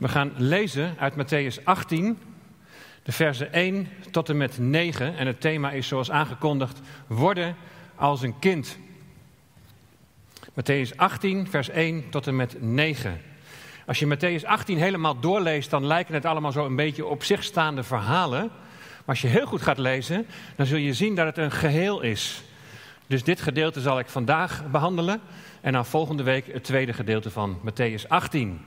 We gaan lezen uit Matthäus 18, de versen 1 tot en met 9. En het thema is zoals aangekondigd, worden als een kind. Matthäus 18, vers 1 tot en met 9. Als je Matthäus 18 helemaal doorleest, dan lijken het allemaal zo een beetje op zich staande verhalen. Maar als je heel goed gaat lezen, dan zul je zien dat het een geheel is. Dus dit gedeelte zal ik vandaag behandelen. En dan volgende week het tweede gedeelte van Matthäus 18.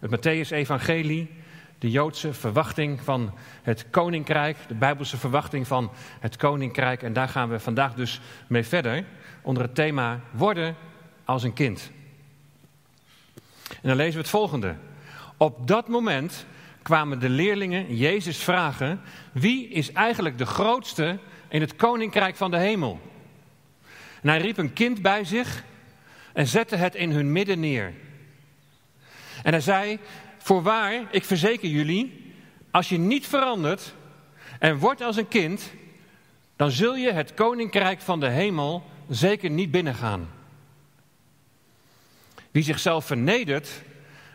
Het Matthäus-evangelie, de Joodse verwachting van het koninkrijk, de Bijbelse verwachting van het koninkrijk. En daar gaan we vandaag dus mee verder onder het thema worden als een kind. En dan lezen we het volgende. Op dat moment kwamen de leerlingen Jezus vragen: wie is eigenlijk de grootste in het koninkrijk van de hemel? En hij riep een kind bij zich en zette het in hun midden neer. En hij zei: Voorwaar, ik verzeker jullie, als je niet verandert en wordt als een kind, dan zul je het koninkrijk van de hemel zeker niet binnengaan. Wie zichzelf vernedert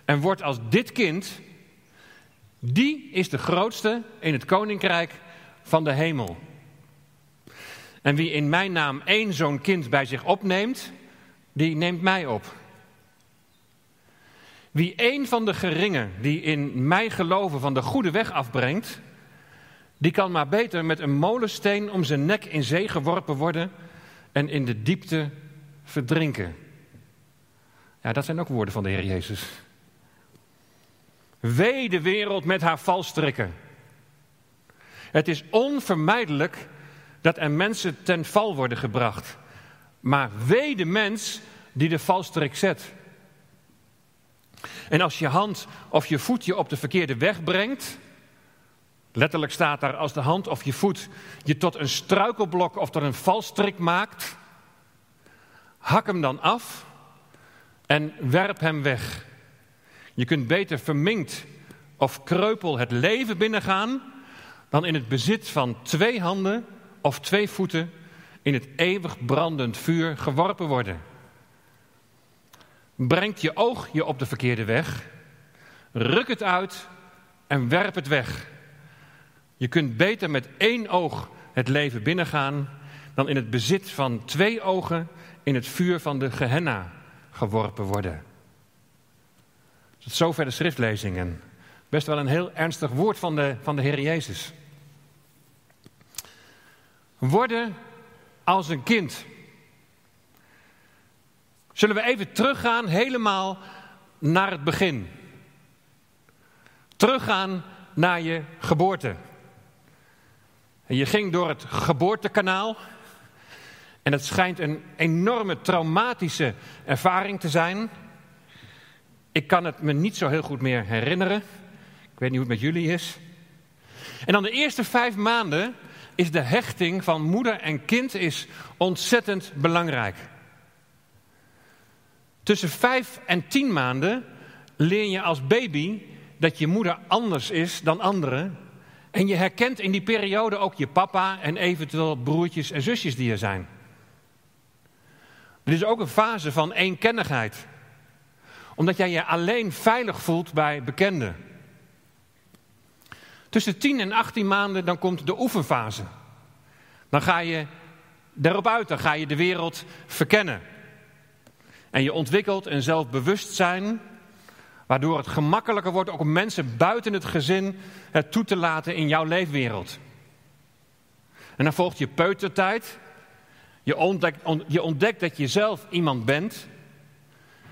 en wordt als dit kind, die is de grootste in het koninkrijk van de hemel. En wie in mijn naam één zo'n kind bij zich opneemt, die neemt mij op. Wie één van de geringen die in mij geloven van de goede weg afbrengt, die kan maar beter met een molensteen om zijn nek in zee geworpen worden en in de diepte verdrinken. Ja, dat zijn ook woorden van de Heer Jezus. Wee de wereld met haar valstrikken. Het is onvermijdelijk dat er mensen ten val worden gebracht. Maar wee de mens die de valstrik zet. En als je hand of je voet je op de verkeerde weg brengt, letterlijk staat daar als de hand of je voet je tot een struikelblok of tot een valstrik maakt, hak hem dan af en werp hem weg. Je kunt beter verminkt of kreupel het leven binnengaan dan in het bezit van twee handen of twee voeten in het eeuwig brandend vuur geworpen worden. Brengt je oog je op de verkeerde weg, ruk het uit en werp het weg. Je kunt beter met één oog het leven binnengaan dan in het bezit van twee ogen in het vuur van de Gehenna geworpen worden. Tot zover de schriftlezingen. Best wel een heel ernstig woord van de, van de Heer Jezus. Worden als een kind. Zullen we even teruggaan helemaal naar het begin? Teruggaan naar je geboorte. En je ging door het geboortekanaal. En het schijnt een enorme traumatische ervaring te zijn. Ik kan het me niet zo heel goed meer herinneren. Ik weet niet hoe het met jullie is. En dan de eerste vijf maanden is de hechting van moeder en kind is ontzettend belangrijk. Tussen vijf en tien maanden leer je als baby dat je moeder anders is dan anderen. En je herkent in die periode ook je papa en eventueel broertjes en zusjes die er zijn. Dit is ook een fase van eenkennigheid. Omdat jij je alleen veilig voelt bij bekenden. Tussen 10 en 18 maanden dan komt de oefenfase. Dan ga je erop uit, dan ga je de wereld verkennen. En je ontwikkelt een zelfbewustzijn, waardoor het gemakkelijker wordt ook om mensen buiten het gezin het toe te laten in jouw leefwereld. En dan volgt je peutertijd. Je ontdekt, dat je zelf iemand bent.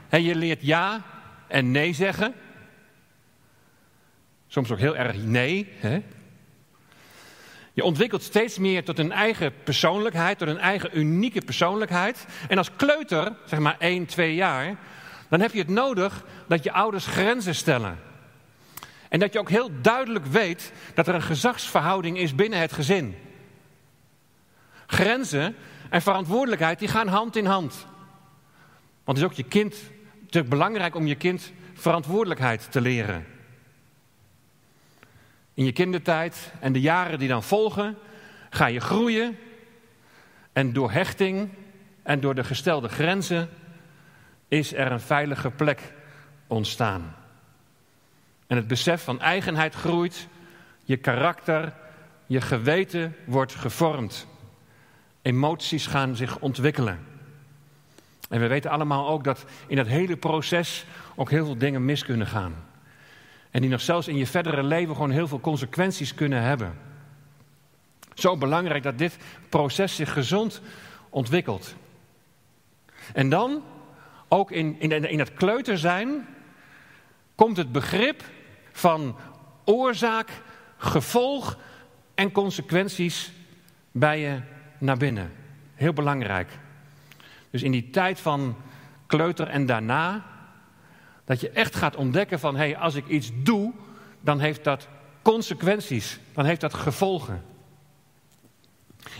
En je leert ja en nee zeggen. Soms ook heel erg nee. Hè? Je ontwikkelt steeds meer tot een eigen persoonlijkheid, tot een eigen unieke persoonlijkheid. En als kleuter, zeg maar 1, 2 jaar, dan heb je het nodig dat je ouders grenzen stellen. En dat je ook heel duidelijk weet dat er een gezagsverhouding is binnen het gezin. Grenzen en verantwoordelijkheid die gaan hand in hand. Want het is ook je kind natuurlijk belangrijk om je kind verantwoordelijkheid te leren. In je kindertijd en de jaren die dan volgen, ga je groeien. En door hechting en door de gestelde grenzen is er een veilige plek ontstaan. en het besef van eigenheid groeit, je karakter, je geweten wordt gevormd. Emoties gaan zich ontwikkelen. En we weten allemaal ook dat in dat hele proces ook heel veel dingen mis kunnen gaan. En die nog zelfs in je verdere leven gewoon heel veel consequenties kunnen hebben. Zo belangrijk dat dit proces zich gezond ontwikkelt. En dan, ook in, in, in het kleuter zijn, komt het begrip van oorzaak, gevolg en consequenties bij je naar binnen. Heel belangrijk. Dus in die tijd van kleuter en daarna, dat je echt gaat ontdekken van hé, hey, als ik iets doe, dan heeft dat consequenties, dan heeft dat gevolgen.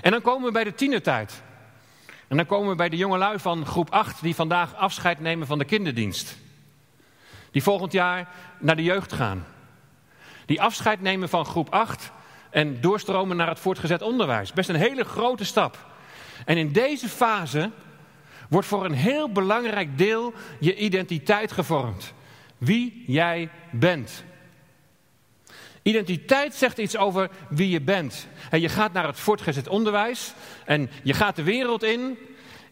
En dan komen we bij de tienertijd. En dan komen we bij de jongelui van groep 8 die vandaag afscheid nemen van de kinderdienst. Die volgend jaar naar de jeugd gaan. Die afscheid nemen van groep 8 en doorstromen naar het voortgezet onderwijs. Best een hele grote stap. En in deze fase wordt voor een heel belangrijk deel je identiteit gevormd. Wie jij bent. Identiteit zegt iets over wie je bent. En je gaat naar het voortgezet onderwijs en je gaat de wereld in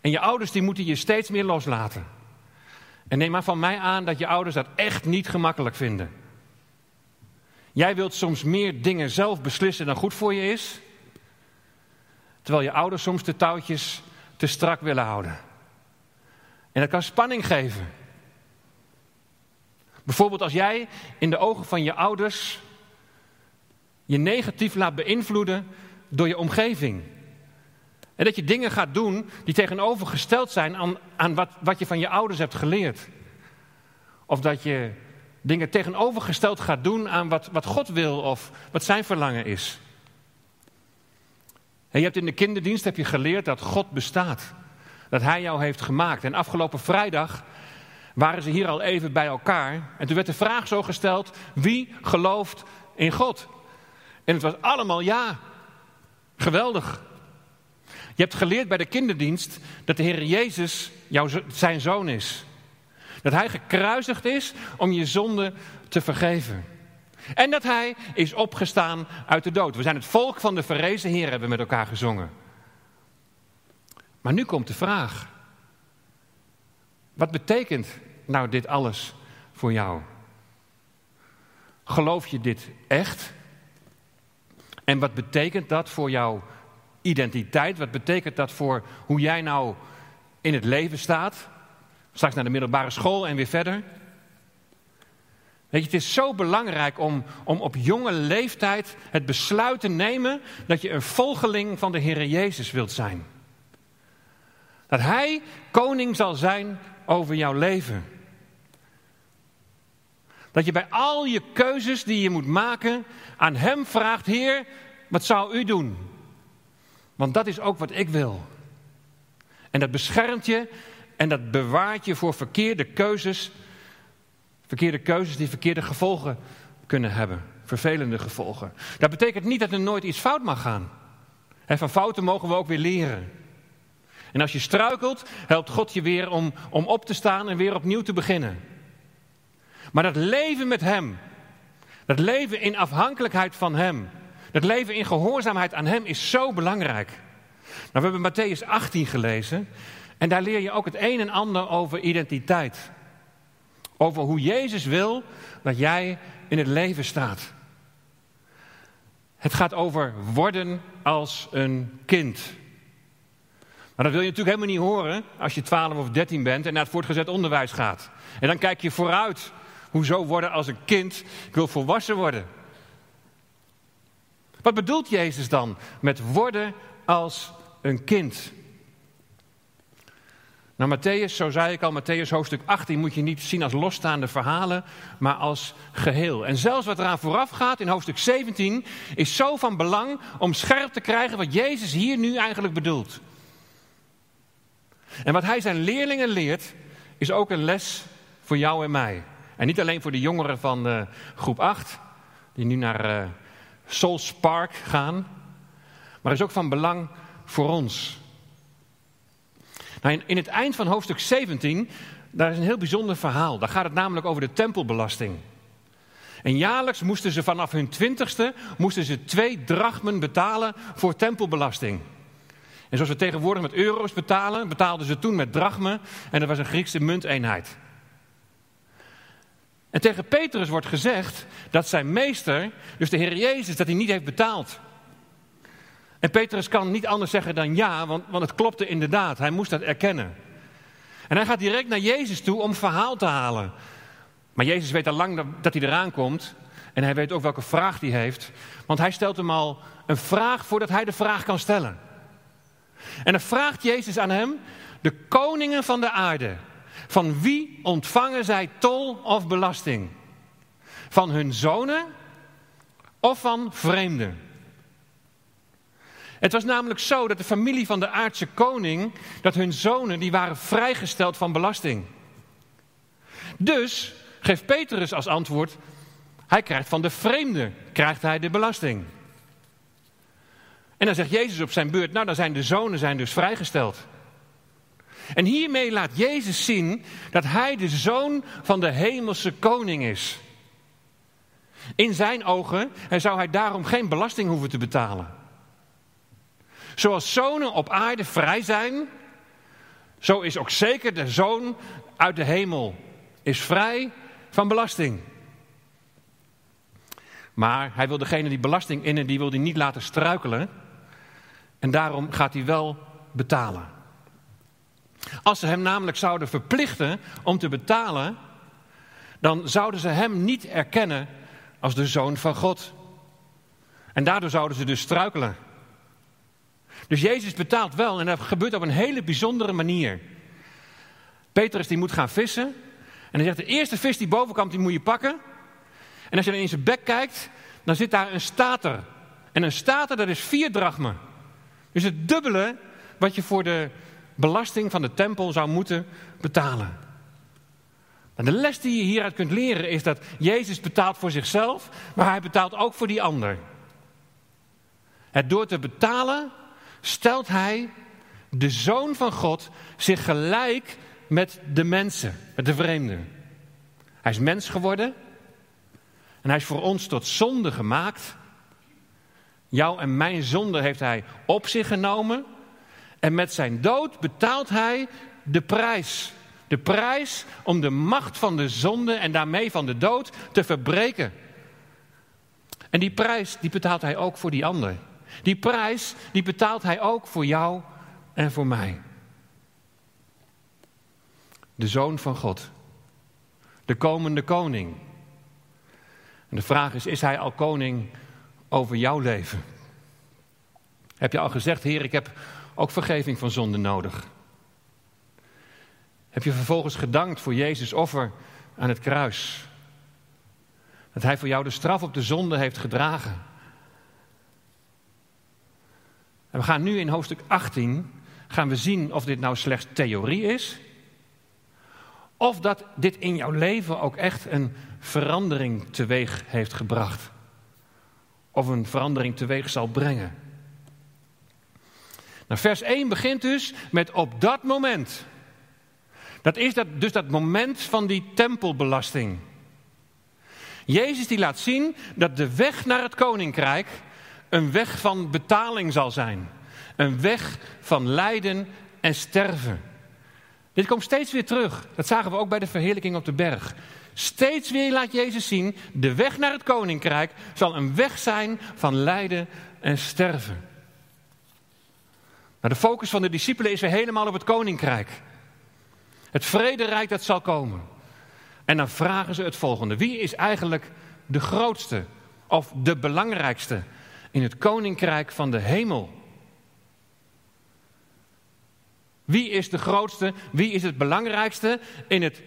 en je ouders die moeten je steeds meer loslaten. En neem maar van mij aan dat je ouders dat echt niet gemakkelijk vinden. Jij wilt soms meer dingen zelf beslissen dan goed voor je is, terwijl je ouders soms de touwtjes te strak willen houden. En dat kan spanning geven. Bijvoorbeeld als jij in de ogen van je ouders je negatief laat beïnvloeden door je omgeving. En dat je dingen gaat doen die tegenovergesteld zijn aan, aan wat, wat je van je ouders hebt geleerd. Of dat je dingen tegenovergesteld gaat doen aan wat, wat God wil of wat zijn verlangen is. En je hebt in de kinderdienst heb je geleerd dat God bestaat. Dat Hij jou heeft gemaakt. En afgelopen vrijdag waren ze hier al even bij elkaar. En toen werd de vraag zo gesteld: wie gelooft in God? En het was allemaal ja. Geweldig. Je hebt geleerd bij de kinderdienst dat de Heer Jezus jouw, zijn zoon is. Dat hij gekruisigd is om je zonde te vergeven. En dat hij is opgestaan uit de dood. We zijn het volk van de verrezen Heer, hebben we met elkaar gezongen. Maar nu komt de vraag. Wat betekent nou dit alles voor jou? Geloof je dit echt? En wat betekent dat voor jouw identiteit? Wat betekent dat voor hoe jij nou in het leven staat? Straks naar de middelbare school en weer verder. Weet je, het is zo belangrijk om, om op jonge leeftijd het besluit te nemen dat je een volgeling van de Heer Jezus wilt zijn. Dat Hij koning zal zijn over jouw leven. Dat je bij al je keuzes die je moet maken aan Hem vraagt, Heer, wat zou u doen? Want dat is ook wat ik wil. En dat beschermt je en dat bewaart je voor verkeerde keuzes. Verkeerde keuzes die verkeerde gevolgen kunnen hebben. Vervelende gevolgen. Dat betekent niet dat er nooit iets fout mag gaan. van fouten mogen we ook weer leren. En als je struikelt, helpt God je weer om, om op te staan en weer opnieuw te beginnen. Maar dat leven met Hem, dat leven in afhankelijkheid van Hem, dat leven in gehoorzaamheid aan Hem is zo belangrijk. Nou, we hebben Matthäus 18 gelezen en daar leer je ook het een en ander over identiteit. Over hoe Jezus wil dat jij in het leven staat. Het gaat over worden als een kind. Maar dat wil je natuurlijk helemaal niet horen als je 12 of 13 bent en naar het voortgezet onderwijs gaat. En dan kijk je vooruit. Hoezo worden als een kind? Ik wil volwassen worden. Wat bedoelt Jezus dan met worden als een kind? Nou, Matthäus, zo zei ik al, Matthäus hoofdstuk 18 moet je niet zien als losstaande verhalen, maar als geheel. En zelfs wat eraan vooraf gaat in hoofdstuk 17 is zo van belang om scherp te krijgen wat Jezus hier nu eigenlijk bedoelt. En wat hij zijn leerlingen leert, is ook een les voor jou en mij. En niet alleen voor de jongeren van uh, groep 8, die nu naar uh, Souls Park gaan, maar is ook van belang voor ons. Nou, in, in het eind van hoofdstuk 17, daar is een heel bijzonder verhaal. Daar gaat het namelijk over de tempelbelasting. En jaarlijks moesten ze vanaf hun twintigste moesten ze twee drachmen betalen voor tempelbelasting. En zoals we tegenwoordig met euro's betalen, betaalden ze toen met drachmen en dat was een Griekse munteenheid. En tegen Petrus wordt gezegd dat zijn meester, dus de Heer Jezus, dat hij niet heeft betaald. En Petrus kan niet anders zeggen dan ja, want, want het klopte inderdaad. Hij moest dat erkennen. En hij gaat direct naar Jezus toe om verhaal te halen. Maar Jezus weet al lang dat hij eraan komt. En hij weet ook welke vraag hij heeft. Want hij stelt hem al een vraag voordat hij de vraag kan stellen. En dan vraagt Jezus aan hem: De koningen van de aarde, van wie ontvangen zij tol of belasting? Van hun zonen of van vreemden? Het was namelijk zo dat de familie van de aardse koning, dat hun zonen, die waren vrijgesteld van belasting. Dus geeft Petrus als antwoord, hij krijgt van de vreemde, krijgt hij de belasting. En dan zegt Jezus op zijn beurt, nou dan zijn de zonen zijn dus vrijgesteld. En hiermee laat Jezus zien dat hij de zoon van de hemelse koning is. In zijn ogen zou hij daarom geen belasting hoeven te betalen. Zoals zonen op aarde vrij zijn, zo is ook zeker de zoon uit de hemel is vrij van belasting. Maar hij wil degene die belasting innen, die wil hij niet laten struikelen. En daarom gaat hij wel betalen. Als ze hem namelijk zouden verplichten om te betalen, dan zouden ze hem niet erkennen als de zoon van God. En daardoor zouden ze dus struikelen. Dus Jezus betaalt wel en dat gebeurt op een hele bijzondere manier. Petrus die moet gaan vissen. En hij zegt, de eerste vis die boven die moet je pakken. En als je dan in zijn bek kijkt, dan zit daar een stater. En een stater, dat is vier drachmen. Dus het dubbele wat je voor de belasting van de tempel zou moeten betalen. En de les die je hieruit kunt leren is dat Jezus betaalt voor zichzelf, maar hij betaalt ook voor die ander. Het door te betalen stelt hij, de zoon van God, zich gelijk met de mensen, met de vreemden. Hij is mens geworden en hij is voor ons tot zonde gemaakt. Jouw en mijn zonde heeft hij op zich genomen. En met zijn dood betaalt hij de prijs. De prijs om de macht van de zonde en daarmee van de dood te verbreken. En die prijs die betaalt hij ook voor die ander. Die prijs die betaalt hij ook voor jou en voor mij. De zoon van God. De komende koning. En de vraag is, is hij al koning over jouw leven? Heb je al gezegd, Heer, ik heb ook vergeving van zonde nodig? Heb je vervolgens gedankt voor Jezus offer aan het kruis? Dat hij voor jou de straf op de zonde heeft gedragen. En we gaan nu in hoofdstuk 18 gaan we zien of dit nou slechts theorie is. Of dat dit in jouw leven ook echt een verandering teweeg heeft gebracht. Of een verandering teweeg zal brengen. Nou, vers 1 begint dus met op dat moment. Dat is dat, dus dat moment van die tempelbelasting. Jezus die laat zien dat de weg naar het koninkrijk een weg van betaling zal zijn. Een weg van lijden en sterven. Dit komt steeds weer terug. Dat zagen we ook bij de verheerlijking op de berg. Steeds weer laat Jezus zien, de weg naar het koninkrijk zal een weg zijn van lijden en sterven. Maar de focus van de discipelen is weer helemaal op het koninkrijk. Het vrederijk dat zal komen. En dan vragen ze het volgende. Wie is eigenlijk de grootste of de belangrijkste in het koninkrijk van de hemel? Wie is de grootste? Wie is het belangrijkste in het,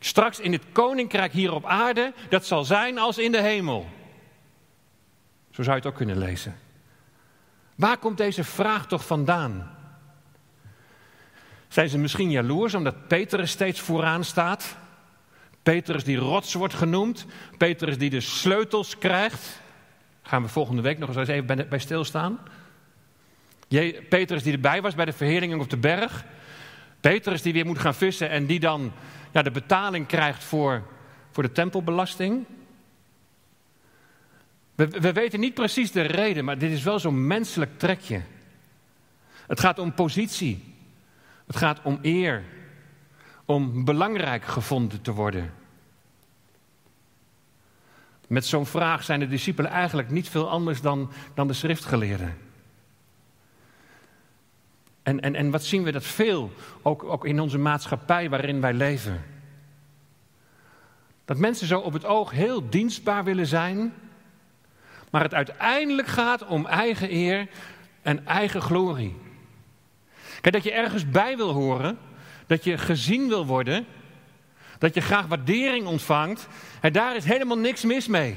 straks in het koninkrijk hier op aarde? Dat zal zijn als in de hemel. Zo zou je het ook kunnen lezen. Waar komt deze vraag toch vandaan? Zijn ze misschien jaloers omdat Petrus steeds vooraan staat? Petrus die rots wordt genoemd. Petrus die de sleutels krijgt. Gaan we volgende week nog eens even bij stilstaan. Petrus die erbij was bij de verheerlijking op de berg. Petrus die weer moet gaan vissen en die dan ja, de betaling krijgt voor, voor de tempelbelasting. We, we weten niet precies de reden, maar dit is wel zo'n menselijk trekje. Het gaat om positie. Het gaat om eer. Om belangrijk gevonden te worden. Met zo'n vraag zijn de discipelen eigenlijk niet veel anders dan, dan de schriftgeleerden. En, en, en wat zien we dat veel, ook, ook in onze maatschappij waarin wij leven. Dat mensen zo op het oog heel dienstbaar willen zijn, maar het uiteindelijk gaat om eigen eer en eigen glorie. Kijk, dat je ergens bij wil horen, dat je gezien wil worden, dat je graag waardering ontvangt, en daar is helemaal niks mis mee.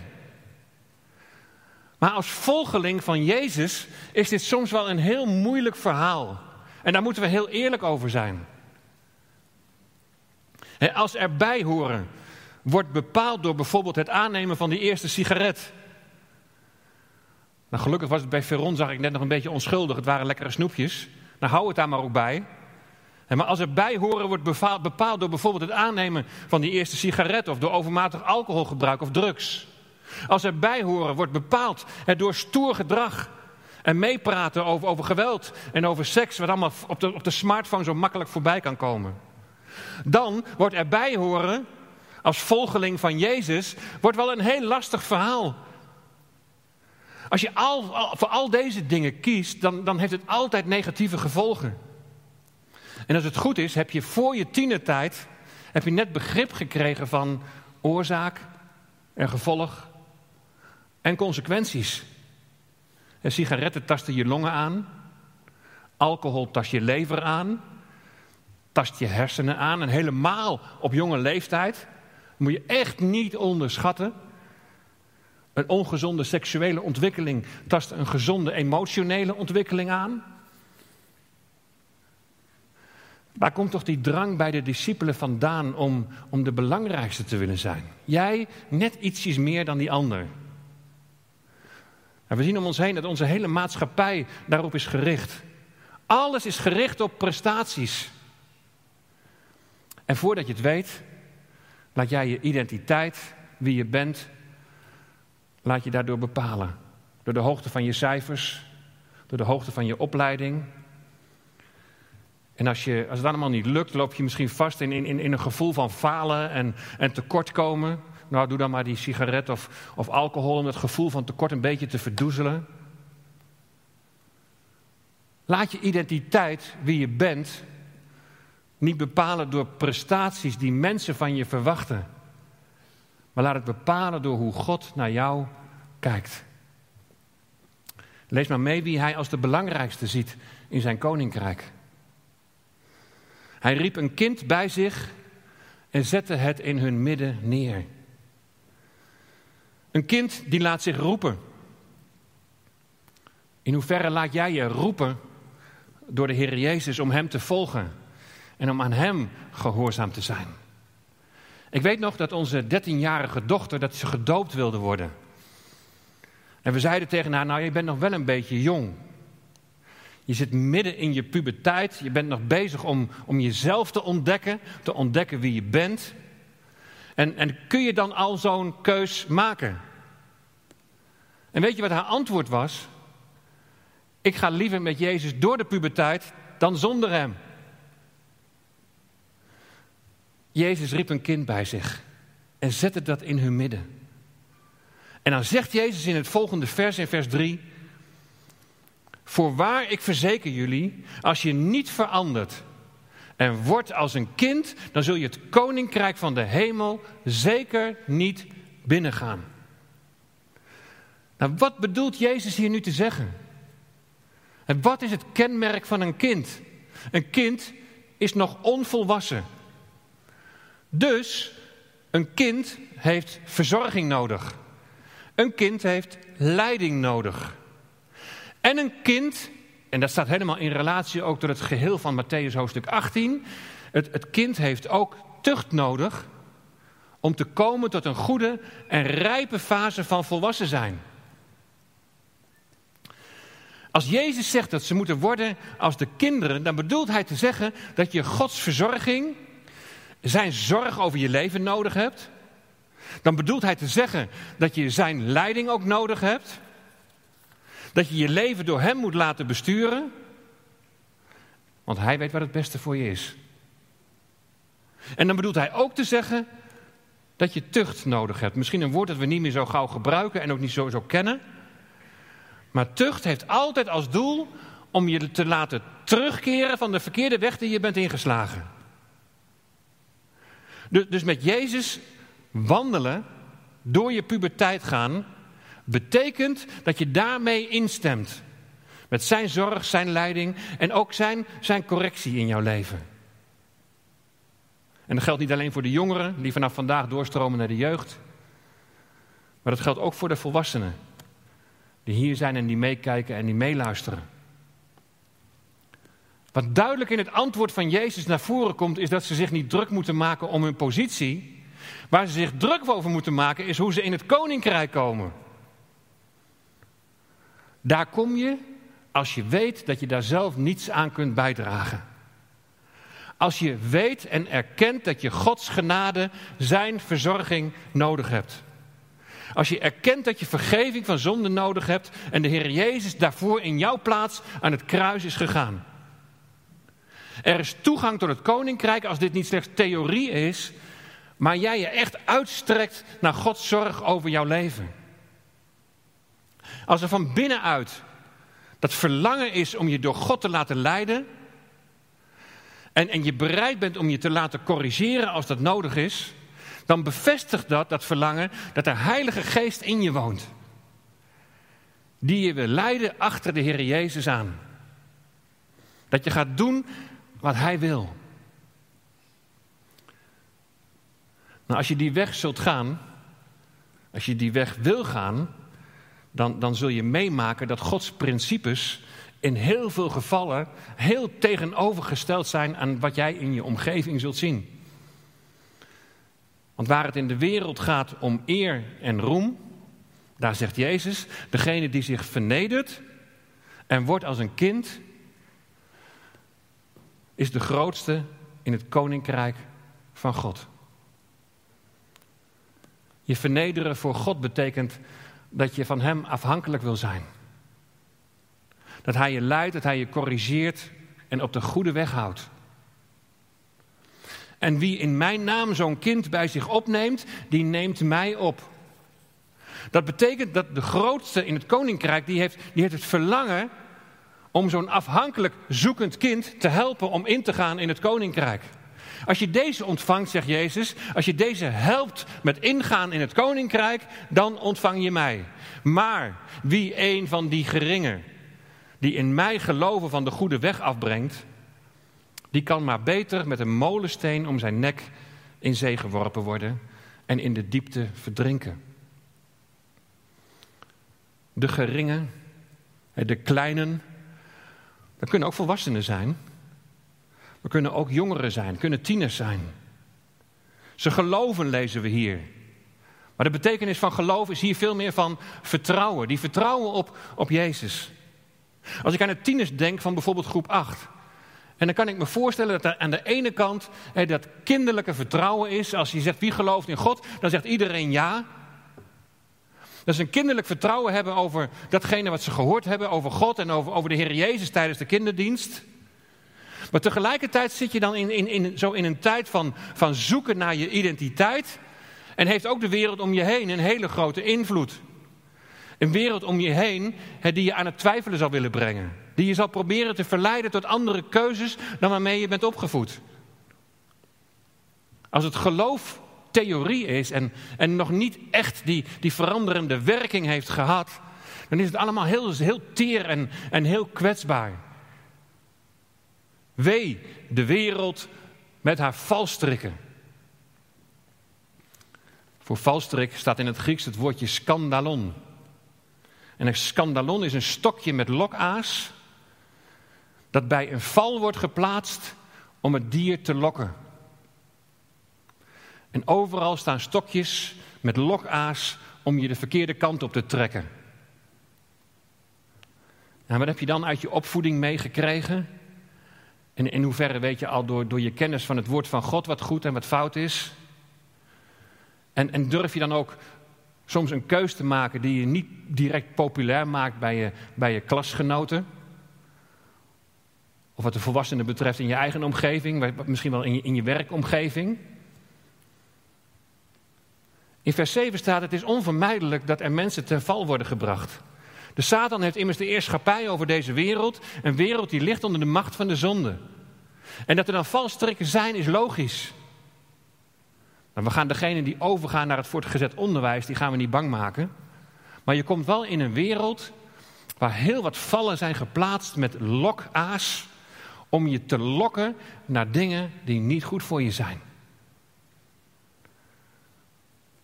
Maar als volgeling van Jezus is dit soms wel een heel moeilijk verhaal. En daar moeten we heel eerlijk over zijn. Als erbij horen wordt bepaald door bijvoorbeeld het aannemen van die eerste sigaret. Nou, gelukkig was het bij Veron, zag ik net nog een beetje onschuldig. Het waren lekkere snoepjes. Nou, hou het daar maar ook bij. Maar als erbij horen wordt bepaald door bijvoorbeeld het aannemen van die eerste sigaret of door overmatig alcoholgebruik of drugs. Als erbij horen wordt bepaald door stoer gedrag en meepraten over, over geweld en over seks, wat allemaal op de, op de smartphone zo makkelijk voorbij kan komen. Dan wordt erbij horen, als volgeling van Jezus, wordt wel een heel lastig verhaal. Als je al, voor al deze dingen kiest, dan, dan heeft het altijd negatieve gevolgen. En als het goed is, heb je voor je tienertijd heb je net begrip gekregen van oorzaak en gevolg en consequenties. En sigaretten tasten je longen aan, alcohol tast je lever aan, tast je hersenen aan en helemaal op jonge leeftijd moet je echt niet onderschatten. Een ongezonde seksuele ontwikkeling tast een gezonde emotionele ontwikkeling aan. Waar komt toch die drang bij de discipelen vandaan om, om de belangrijkste te willen zijn? Jij net ietsjes meer dan die ander. En we zien om ons heen dat onze hele maatschappij daarop is gericht. Alles is gericht op prestaties. En voordat je het weet, laat jij je identiteit, wie je bent, laat je daardoor bepalen. Door de hoogte van je cijfers, door de hoogte van je opleiding, en als, je, als het allemaal niet lukt, loop je misschien vast in, in, in een gevoel van falen en, en tekortkomen. Nou, doe dan maar die sigaret of, of alcohol om het gevoel van tekort een beetje te verdoezelen. Laat je identiteit, wie je bent, niet bepalen door prestaties die mensen van je verwachten. Maar laat het bepalen door hoe God naar jou kijkt. Lees maar mee wie hij als de belangrijkste ziet in zijn koninkrijk. Hij riep een kind bij zich en zette het in hun midden neer. Een kind die laat zich roepen. In hoeverre laat jij je roepen door de Heer Jezus om Hem te volgen en om aan Hem gehoorzaam te zijn? Ik weet nog dat onze dertienjarige dochter dat ze gedoopt wilde worden. En we zeiden tegen haar, nou je bent nog wel een beetje jong. Je zit midden in je puberteit. Je bent nog bezig om, om jezelf te ontdekken. Te ontdekken wie je bent. En, en kun je dan al zo'n keus maken? En weet je wat haar antwoord was? Ik ga liever met Jezus door de puberteit dan zonder hem. Jezus riep een kind bij zich en zette dat in hun midden. En dan zegt Jezus in het volgende vers, in vers 3: Voorwaar, ik verzeker jullie, als je niet verandert en wordt als een kind, dan zul je het koninkrijk van de hemel zeker niet binnengaan. Nou, wat bedoelt Jezus hier nu te zeggen? En wat is het kenmerk van een kind? Een kind is nog onvolwassen. Dus een kind heeft verzorging nodig. Een kind heeft leiding nodig. En een kind, en dat staat helemaal in relatie ook tot het geheel van Matthäus hoofdstuk 18. Het, het kind heeft ook tucht nodig om te komen tot een goede en rijpe fase van volwassen zijn. Als Jezus zegt dat ze moeten worden als de kinderen, dan bedoelt hij te zeggen dat je Gods verzorging, zijn zorg over je leven nodig hebt. dan bedoelt hij te zeggen dat je zijn leiding ook nodig hebt. Dat je je leven door hem moet laten besturen. Want hij weet wat het beste voor je is. En dan bedoelt hij ook te zeggen dat je tucht nodig hebt. Misschien een woord dat we niet meer zo gauw gebruiken en ook niet zo, zo kennen. Maar tucht heeft altijd als doel om je te laten terugkeren van de verkeerde weg die je bent ingeslagen. Dus met Jezus wandelen, door je puberteit gaan, betekent dat je daarmee instemt. Met zijn zorg, zijn leiding en ook zijn, zijn correctie in jouw leven. En dat geldt niet alleen voor de jongeren die vanaf vandaag doorstromen naar de jeugd. Maar dat geldt ook voor de volwassenen. Die hier zijn en die meekijken en die meeluisteren. Wat duidelijk in het antwoord van Jezus naar voren komt, is dat ze zich niet druk moeten maken om hun positie. Waar ze zich druk over moeten maken, is hoe ze in het koninkrijk komen. Daar kom je als je weet dat je daar zelf niets aan kunt bijdragen. Als je weet en erkent dat je Gods genade, zijn verzorging nodig hebt. Als je erkent dat je vergeving van zonde nodig hebt en de Heer Jezus daarvoor in jouw plaats aan het kruis is gegaan. Er is toegang tot het koninkrijk als dit niet slechts theorie is, maar jij je echt uitstrekt naar Gods zorg over jouw leven. Als er van binnenuit dat verlangen is om je door God te laten leiden, en, en je bereid bent om je te laten corrigeren als dat nodig is, dan bevestigt dat, dat verlangen, dat de Heilige Geest in je woont. Die je wil leiden achter de Heer Jezus aan. Dat je gaat doen wat Hij wil. Nou, als je die weg zult gaan, als je die weg wil gaan, dan, dan zul je meemaken dat Gods principes in heel veel gevallen heel tegenovergesteld zijn aan wat jij in je omgeving zult zien. Want waar het in de wereld gaat om eer en roem, daar zegt Jezus, degene die zich vernedert en wordt als een kind, is de grootste in het koninkrijk van God. Je vernederen voor God betekent dat je van Hem afhankelijk wil zijn. Dat Hij je leidt, dat Hij je corrigeert en op de goede weg houdt. En wie in mijn naam zo'n kind bij zich opneemt, die neemt mij op. Dat betekent dat de grootste in het koninkrijk, die heeft, die heeft het verlangen om zo'n afhankelijk zoekend kind te helpen om in te gaan in het koninkrijk. Als je deze ontvangt, zegt Jezus, als je deze helpt met ingaan in het koninkrijk, dan ontvang je mij. Maar wie een van die geringen die in mij geloven van de goede weg afbrengt, die kan maar beter met een molensteen om zijn nek in zee geworpen worden en in de diepte verdrinken. De geringen, de kleinen, dat kunnen ook volwassenen zijn. We kunnen ook jongeren zijn, kunnen tieners zijn. Ze geloven, lezen we hier. Maar de betekenis van geloof is hier veel meer van vertrouwen. Die vertrouwen op, op Jezus. Als ik aan de tieners denk van bijvoorbeeld groep 8. En dan kan ik me voorstellen dat er aan de ene kant dat kinderlijke vertrouwen is. Als je zegt wie gelooft in God, dan zegt iedereen ja. Dat ze een kinderlijk vertrouwen hebben over datgene wat ze gehoord hebben over God en over, over de Heer Jezus tijdens de kinderdienst. Maar tegelijkertijd zit je dan in, in, in, zo in een tijd van, van zoeken naar je identiteit. En heeft ook de wereld om je heen een hele grote invloed. Een wereld om je heen die je aan het twijfelen zal willen brengen. Die je zal proberen te verleiden tot andere keuzes dan waarmee je bent opgevoed. Als het geloof theorie is en, en nog niet echt die, die veranderende werking heeft gehad, dan is het allemaal heel, heel teer en, en heel kwetsbaar. Wee de wereld met haar valstrikken. Voor valstrik staat in het Grieks het woordje skandalon. En een skandalon is een stokje met lokaas dat bij een val wordt geplaatst om het dier te lokken. En overal staan stokjes met lokaas om je de verkeerde kant op te trekken. En wat heb je dan uit je opvoeding meegekregen? En in hoeverre weet je al door, door je kennis van het woord van God wat goed en wat fout is? En, en durf je dan ook soms een keus te maken die je niet direct populair maakt bij je, bij je klasgenoten? Of wat de volwassenen betreft in je eigen omgeving, misschien wel in je, in je werkomgeving. In vers 7 staat: Het is onvermijdelijk dat er mensen ten val worden gebracht. De Satan heeft immers de eerschappij over deze wereld, een wereld die ligt onder de macht van de zonde. En dat er dan valstrikken zijn, is logisch. Maar we gaan degene die overgaan naar het voortgezet onderwijs, die gaan we niet bang maken. Maar je komt wel in een wereld waar heel wat vallen zijn geplaatst met lokaas om je te lokken naar dingen die niet goed voor je zijn.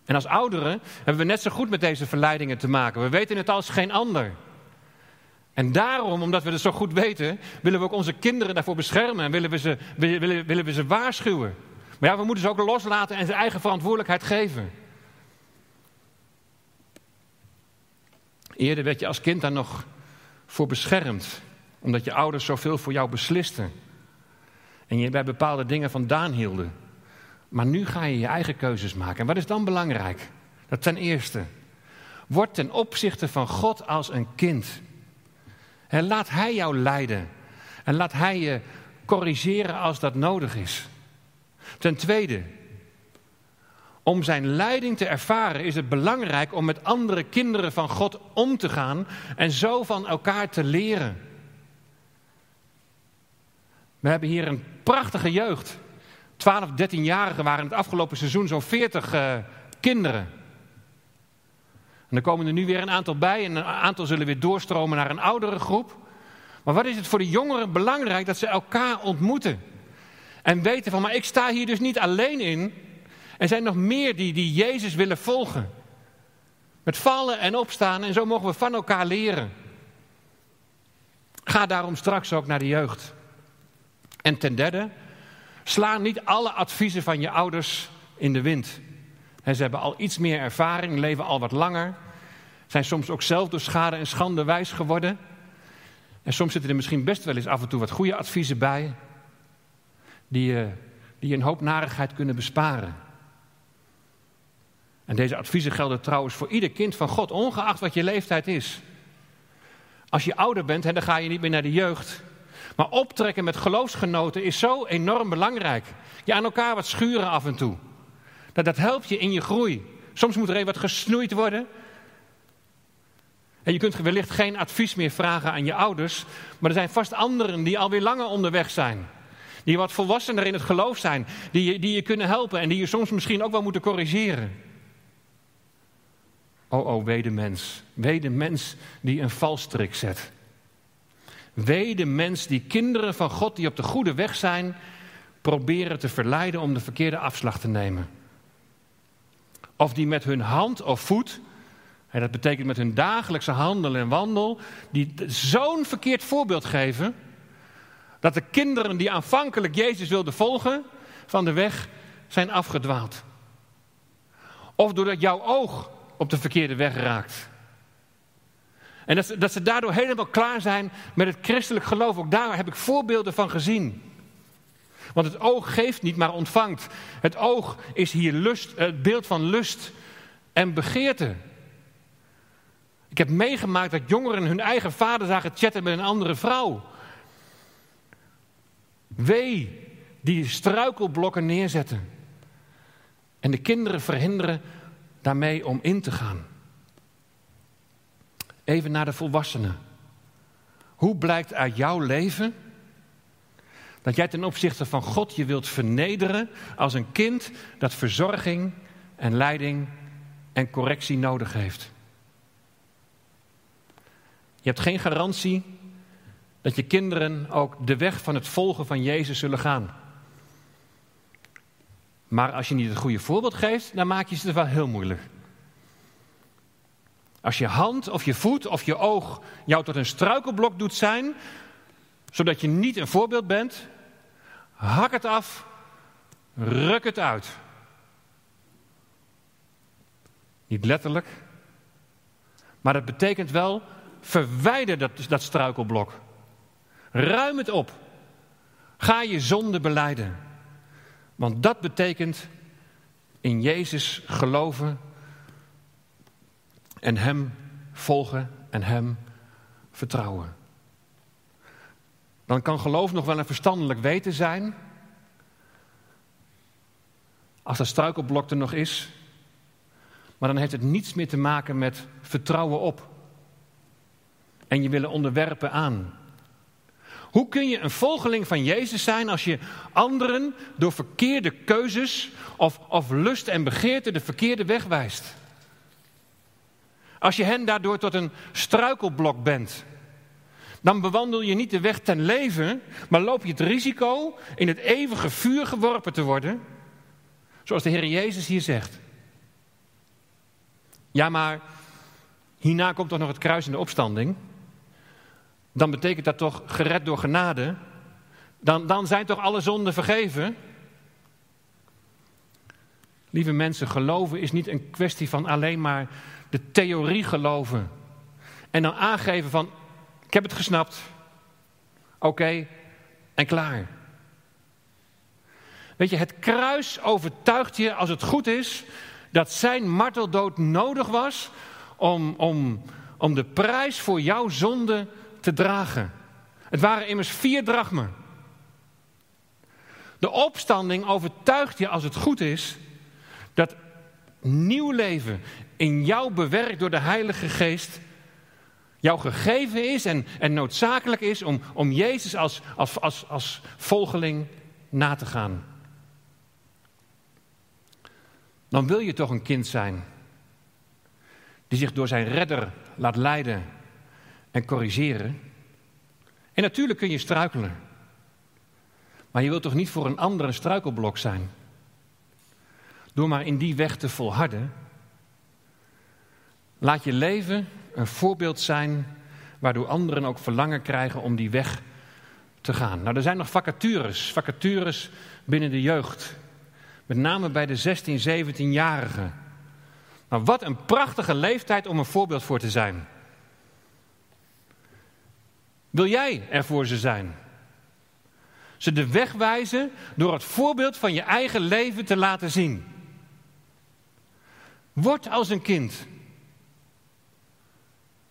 En als ouderen hebben we net zo goed met deze verleidingen te maken. We weten het als geen ander. En daarom, omdat we het zo goed weten, willen we ook onze kinderen daarvoor beschermen en willen we ze, willen, willen we ze waarschuwen. Maar ja, we moeten ze ook loslaten en zijn eigen verantwoordelijkheid geven. Eerder werd je als kind daar nog voor beschermd, omdat je ouders zoveel voor jou beslisten. En je bij bepaalde dingen vandaan hielden. Maar nu ga je je eigen keuzes maken. En wat is dan belangrijk? Dat ten eerste, word ten opzichte van God als een kind. En laat Hij jou leiden. En laat Hij je corrigeren als dat nodig is. Ten tweede, om zijn leiding te ervaren is het belangrijk om met andere kinderen van God om te gaan en zo van elkaar te leren. We hebben hier een prachtige jeugd. 12, 13-jarigen waren het afgelopen seizoen zo'n 40 uh, eh, kinderen. En er komen er nu weer een aantal bij en een aantal zullen weer doorstromen naar een oudere groep. Maar wat is het voor de jongeren belangrijk dat ze elkaar ontmoeten? En weten van, maar ik sta hier dus niet alleen in. Er zijn nog meer die, die Jezus willen volgen. Met vallen en opstaan en zo mogen we van elkaar leren. Ga daarom straks ook naar de jeugd. En ten derde, sla niet alle adviezen van je ouders in de wind. ze hebben al iets meer ervaring, leven al wat langer. Zijn soms ook zelf door schade en schande wijs geworden. En soms zitten er misschien best wel eens af en toe wat goede adviezen bij. Die, je, die je een hoop narigheid kunnen besparen. En deze adviezen gelden trouwens voor ieder kind van God, ongeacht wat je leeftijd is. Als je ouder bent, dan ga je niet meer naar de jeugd. Maar optrekken met geloofsgenoten is zo enorm belangrijk. Je aan elkaar wat schuren af en toe. Dat, dat helpt je in je groei. Soms moet er even wat gesnoeid worden. En je kunt wellicht geen advies meer vragen aan je ouders. Maar er zijn vast anderen die alweer langer onderweg zijn. Die wat volwassener in het geloof zijn. Die je, die je kunnen helpen en die je soms misschien ook wel moeten corrigeren. Oh, oh, wee mens. Wee de mens die een valstrik zet. Wee de mens die kinderen van God die op de goede weg zijn, proberen te verleiden om de verkeerde afslag te nemen. Of die met hun hand of voet, en dat betekent met hun dagelijkse handel en wandel, die zo'n verkeerd voorbeeld geven, dat de kinderen die aanvankelijk Jezus wilden volgen, van de weg zijn afgedwaald. Of doordat jouw oog op de verkeerde weg raakt. En dat ze, dat ze daardoor helemaal klaar zijn met het christelijk geloof. Ook daar heb ik voorbeelden van gezien. Want het oog geeft niet, maar ontvangt. Het oog is hier lust, het beeld van lust en begeerte. Ik heb meegemaakt dat jongeren hun eigen vader zagen chatten met een andere vrouw. Wee die struikelblokken neerzetten. En de kinderen verhinderen daarmee om in te gaan. Even naar de volwassenen. Hoe blijkt uit jouw leven dat jij ten opzichte van God je wilt vernederen als een kind dat verzorging en leiding en correctie nodig heeft? Je hebt geen garantie dat je kinderen ook de weg van het volgen van Jezus zullen gaan. Maar als je niet het goede voorbeeld geeft, dan maak je ze het wel heel moeilijk. Als je hand of je voet of je oog jou tot een struikelblok doet zijn, zodat je niet een voorbeeld bent, hak het af, ruk het uit. Niet letterlijk, maar dat betekent wel verwijder dat, dat struikelblok. Ruim het op. Ga je zonde beleiden. Want dat betekent in Jezus geloven en Hem volgen en Hem vertrouwen. Dan kan geloof nog wel een verstandelijk weten zijn. Als dat struikelblok er nog is. Maar dan heeft het niets meer te maken met vertrouwen op. En je willen onderwerpen aan. Hoe kun je een volgeling van Jezus zijn als je anderen door verkeerde keuzes of, of lust en begeerte de verkeerde weg wijst? Als je hen daardoor tot een struikelblok bent, dan bewandel je niet de weg ten leven, maar loop je het risico in het eeuwige vuur geworpen te worden, zoals de Heer Jezus hier zegt. Ja, maar hierna komt toch nog het kruis en de opstanding? Dan betekent dat toch gered door genade? Dan, dan zijn toch alle zonden vergeven? Lieve mensen, geloven is niet een kwestie van alleen maar de theorie geloven. En dan aangeven van, ik heb het gesnapt. Oké, en klaar. Weet je, het kruis overtuigt je, als het goed is, dat zijn marteldood nodig was om, om, om de prijs voor jouw zonde te dragen. Het waren immers vier drachmen. De opstanding overtuigt je, als het goed is, dat nieuw leven in jou bewerkt door de Heilige Geest jou gegeven is en, en noodzakelijk is om, om Jezus als, als, als, als volgeling na te gaan. Dan wil je toch een kind zijn die zich door zijn redder laat leiden en corrigeren. En natuurlijk kun je struikelen. Maar je wilt toch niet voor een ander een struikelblok zijn? Door maar in die weg te volharden. Laat je leven een voorbeeld zijn waardoor anderen ook verlangen krijgen om die weg te gaan. Nou, er zijn nog vacatures, vacatures binnen de jeugd. Met name bij de 16, 17-jarigen. Maar wat een prachtige leeftijd om een voorbeeld voor te zijn. Wil jij er voor ze zijn? Ze de weg wijzen door het voorbeeld van je eigen leven te laten zien. Word als een kind.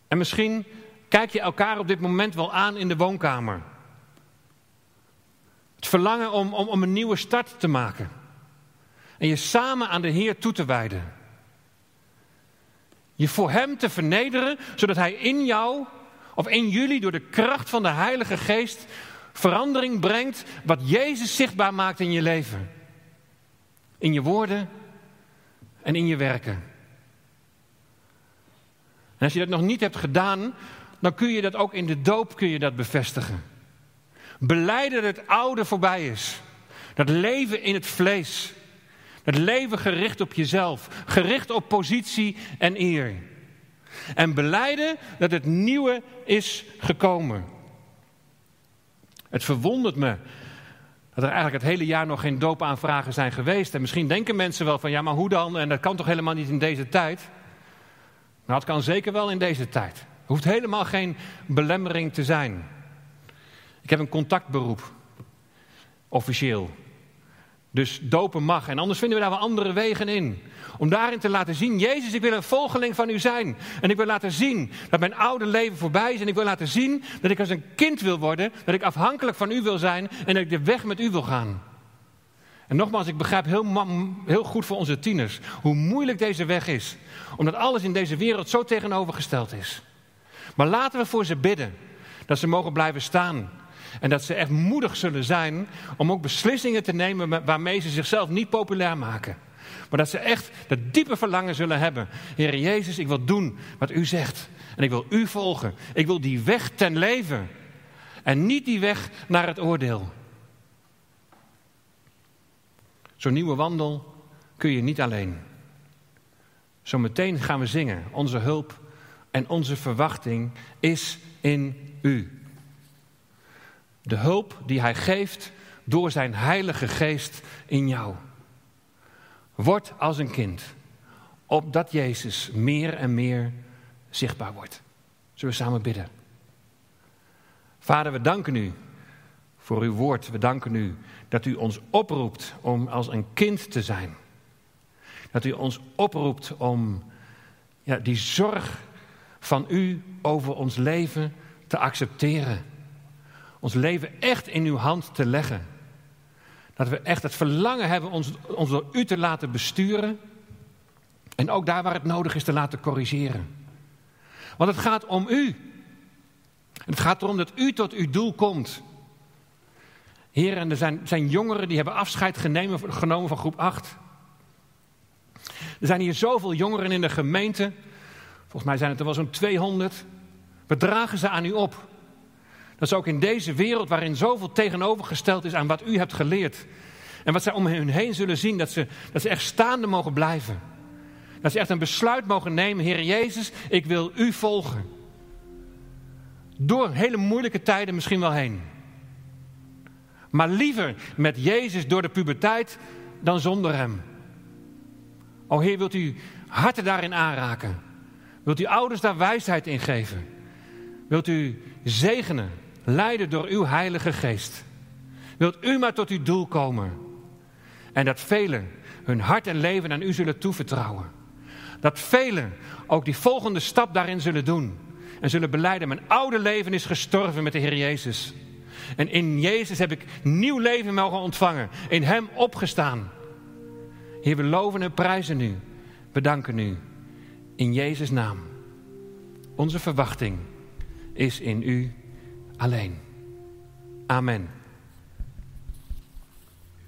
En misschien kijk je elkaar op dit moment wel aan in de woonkamer. Het verlangen om, om, om een nieuwe start te maken. En je samen aan de Heer toe te wijden. Je voor Hem te vernederen, zodat Hij in jou of in jullie door de kracht van de Heilige Geest verandering brengt wat Jezus zichtbaar maakt in je leven. In je woorden en in je werken. En als je dat nog niet hebt gedaan, dan kun je dat ook in de doop kun je dat bevestigen. Beleiden dat het oude voorbij is. Dat leven in het vlees. Dat leven gericht op jezelf. Gericht op positie en eer. En beleiden dat het nieuwe is gekomen. Het verwondert me dat er eigenlijk het hele jaar nog geen doopaanvragen zijn geweest. En misschien denken mensen wel van ja, maar hoe dan? En dat kan toch helemaal niet in deze tijd? Nou, het kan zeker wel in deze tijd. Er hoeft helemaal geen belemmering te zijn. Ik heb een contactberoep, officieel. Dus dopen mag. En anders vinden we daar wel andere wegen in. Om daarin te laten zien, Jezus, ik wil een volgeling van u zijn. En ik wil laten zien dat mijn oude leven voorbij is. En ik wil laten zien dat ik als een kind wil worden. Dat ik afhankelijk van u wil zijn. En dat ik de weg met u wil gaan. En nogmaals, ik begrijp heel, heel goed voor onze tieners hoe moeilijk deze weg is. Omdat alles in deze wereld zo tegenovergesteld is. Maar laten we voor ze bidden. Dat ze mogen blijven staan. En dat ze echt moedig zullen zijn om ook beslissingen te nemen waarmee ze zichzelf niet populair maken. Maar dat ze echt dat diepe verlangen zullen hebben. Heer Jezus, ik wil doen wat u zegt. En ik wil u volgen. Ik wil die weg ten leven. En niet die weg naar het oordeel. Zo'n nieuwe wandel kun je niet alleen. Zometeen gaan we zingen. Onze hulp en onze verwachting is in u. De hulp die Hij geeft door zijn Heilige Geest in jou. Word als een kind, opdat Jezus meer en meer zichtbaar wordt. Zullen we samen bidden? Vader, we danken u voor uw woord. We danken u dat u ons oproept om als een kind te zijn. Dat u ons oproept om ja, die zorg van u over ons leven te accepteren. Ons leven echt in uw hand te leggen. Dat we echt het verlangen hebben ons, ons door u te laten besturen. En ook daar waar het nodig is te laten corrigeren. Want het gaat om u. Het gaat erom dat u tot uw doel komt. Heren, er zijn, zijn jongeren die hebben afscheid genomen van groep 8. Er zijn hier zoveel jongeren in de gemeente. Volgens mij zijn het er wel zo'n 200. We dragen ze aan u op. Dat is ook in deze wereld waarin zoveel tegenovergesteld is aan wat u hebt geleerd. En wat zij om hen heen zullen zien, dat ze, dat ze echt staande mogen blijven. Dat ze echt een besluit mogen nemen, Heer Jezus, ik wil u volgen. Door hele moeilijke tijden misschien wel heen. Maar liever met Jezus door de puberteit dan zonder Hem. O Heer, wilt u harten daarin aanraken? Wilt u ouders daar wijsheid in geven? Wilt u zegenen, leiden door uw Heilige Geest? Wilt u maar tot uw doel komen? En dat velen hun hart en leven aan u zullen toevertrouwen. Dat velen ook die volgende stap daarin zullen doen. En zullen beleiden, mijn oude leven is gestorven met de Heer Jezus. En in Jezus heb ik nieuw leven mogen ontvangen. In Hem opgestaan. Heer, we loven en prijzen u. Bedanken u. In Jezus' naam. Onze verwachting is in u alleen. Amen.